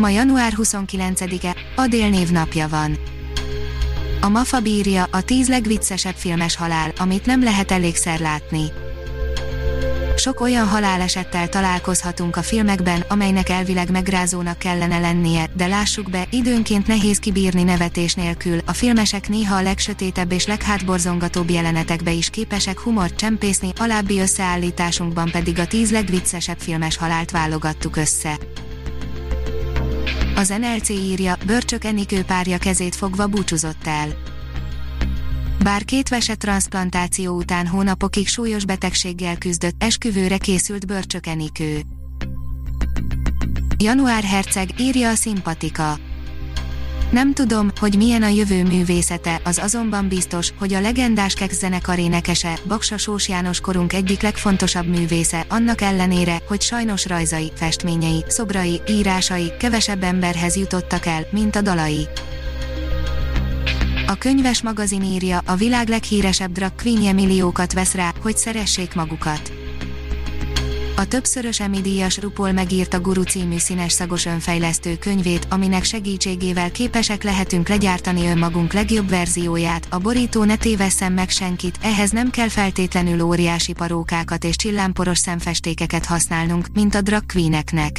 Ma január 29-e, Adél névnapja van. A Mafa bírja a tíz legviccesebb filmes halál, amit nem lehet elégszer látni. Sok olyan halálesettel találkozhatunk a filmekben, amelynek elvileg megrázónak kellene lennie, de lássuk be, időnként nehéz kibírni nevetés nélkül, a filmesek néha a legsötétebb és leghátborzongatóbb jelenetekbe is képesek humort csempészni, alábbi összeállításunkban pedig a tíz legviccesebb filmes halált válogattuk össze. Az NLC írja, Börcsök Enikő párja kezét fogva búcsúzott el. Bár két vese transplantáció után hónapokig súlyos betegséggel küzdött, esküvőre készült Börcsök Enikő. Január Herceg írja a szimpatika. Nem tudom, hogy milyen a jövő művészete, az azonban biztos, hogy a legendás Kex zenekar énekese, Baksa Sós János korunk egyik legfontosabb művésze, annak ellenére, hogy sajnos rajzai, festményei, szobrai, írásai kevesebb emberhez jutottak el, mint a dalai. A könyves magazin írja, a világ leghíresebb drag queenje milliókat vesz rá, hogy szeressék magukat. A többszörös Emmy díjas RuPaul megírta Guru című színes szagos önfejlesztő könyvét, aminek segítségével képesek lehetünk legyártani önmagunk legjobb verzióját, a borító ne tévesszem meg senkit, ehhez nem kell feltétlenül óriási parókákat és csillámporos szemfestékeket használnunk, mint a drag queeneknek.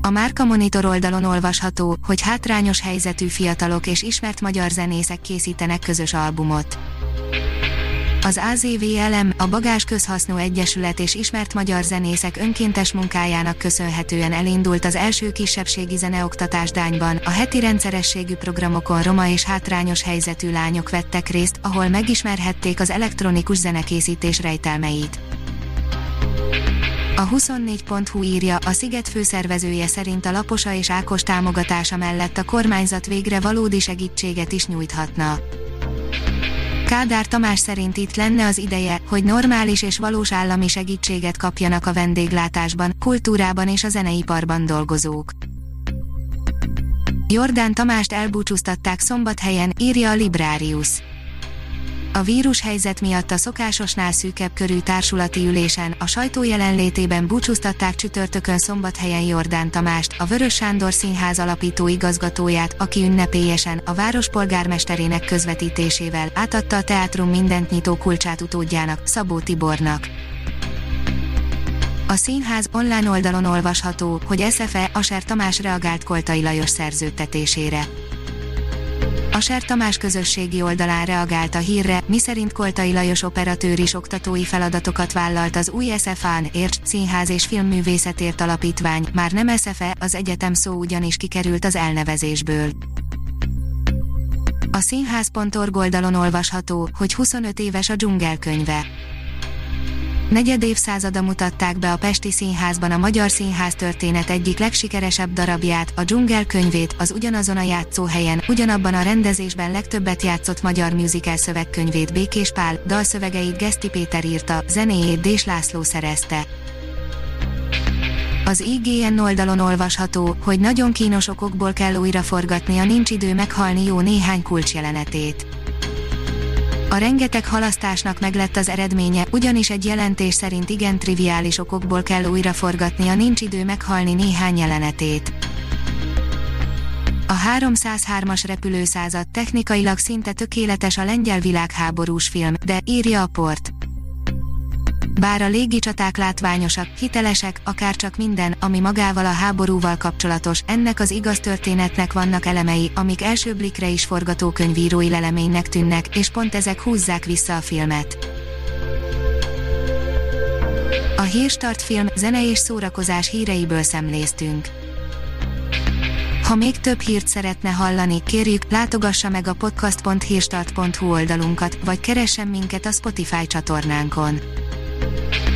A Márka Monitor oldalon olvasható, hogy hátrányos helyzetű fiatalok és ismert magyar zenészek készítenek közös albumot. Az AZVLM, a Bagás Közhasznú Egyesület és ismert magyar zenészek önkéntes munkájának köszönhetően elindult az első kisebbségi zeneoktatás Dányban, a heti rendszerességű programokon roma és hátrányos helyzetű lányok vettek részt, ahol megismerhették az elektronikus zenekészítés rejtelmeit. A 24.hu írja, a Sziget főszervezője szerint a Laposa és Ákos támogatása mellett a kormányzat végre valódi segítséget is nyújthatna. Kádár Tamás szerint itt lenne az ideje, hogy normális és valós állami segítséget kapjanak a vendéglátásban, kultúrában és a zeneiparban dolgozók. Jordán Tamást elbúcsúztatták szombathelyen, írja a Librarius a vírushelyzet miatt a szokásosnál szűkebb körű társulati ülésen a sajtó jelenlétében búcsúztatták csütörtökön szombathelyen Jordán Tamást, a Vörös Sándor Színház alapító igazgatóját, aki ünnepélyesen a város polgármesterének közvetítésével átadta a teátrum mindent nyitó kulcsát utódjának, Szabó Tibornak. A színház online oldalon olvasható, hogy SFE Aser Tamás reagált Koltai Lajos szerződtetésére a Ser Tamás közösségi oldalán reagált a hírre, miszerint Koltai Lajos operatőr is oktatói feladatokat vállalt az új SFA-n, Érts, Színház és Filmművészetért Alapítvány, már nem SFE, az egyetem szó ugyanis kikerült az elnevezésből. A színház.org oldalon olvasható, hogy 25 éves a dzsungelkönyve Negyed évszázada mutatták be a Pesti Színházban a Magyar Színház történet egyik legsikeresebb darabját, a Dzsungel könyvét, az ugyanazon a játszóhelyen, ugyanabban a rendezésben legtöbbet játszott magyar musical szövegkönyvét Békés Pál, dalszövegeit Geszti Péter írta, zenéjét Dés László szerezte. Az IGN oldalon olvasható, hogy nagyon kínos okokból kell újraforgatni a nincs idő meghalni jó néhány kulcsjelenetét. A rengeteg halasztásnak meglett az eredménye, ugyanis egy jelentés szerint igen triviális okokból kell újraforgatnia nincs idő meghalni néhány jelenetét. A 303-as repülőszázad technikailag szinte tökéletes a lengyel világháborús film, de írja a port. Bár a légicsaták látványosak, hitelesek, akár csak minden, ami magával a háborúval kapcsolatos, ennek az igaz történetnek vannak elemei, amik első blikre is forgatókönyvírói leleménynek tűnnek, és pont ezek húzzák vissza a filmet. A Hírstart film, zene és szórakozás híreiből szemléztünk. Ha még több hírt szeretne hallani, kérjük, látogassa meg a podcast.hírstart.hu oldalunkat, vagy keressen minket a Spotify csatornánkon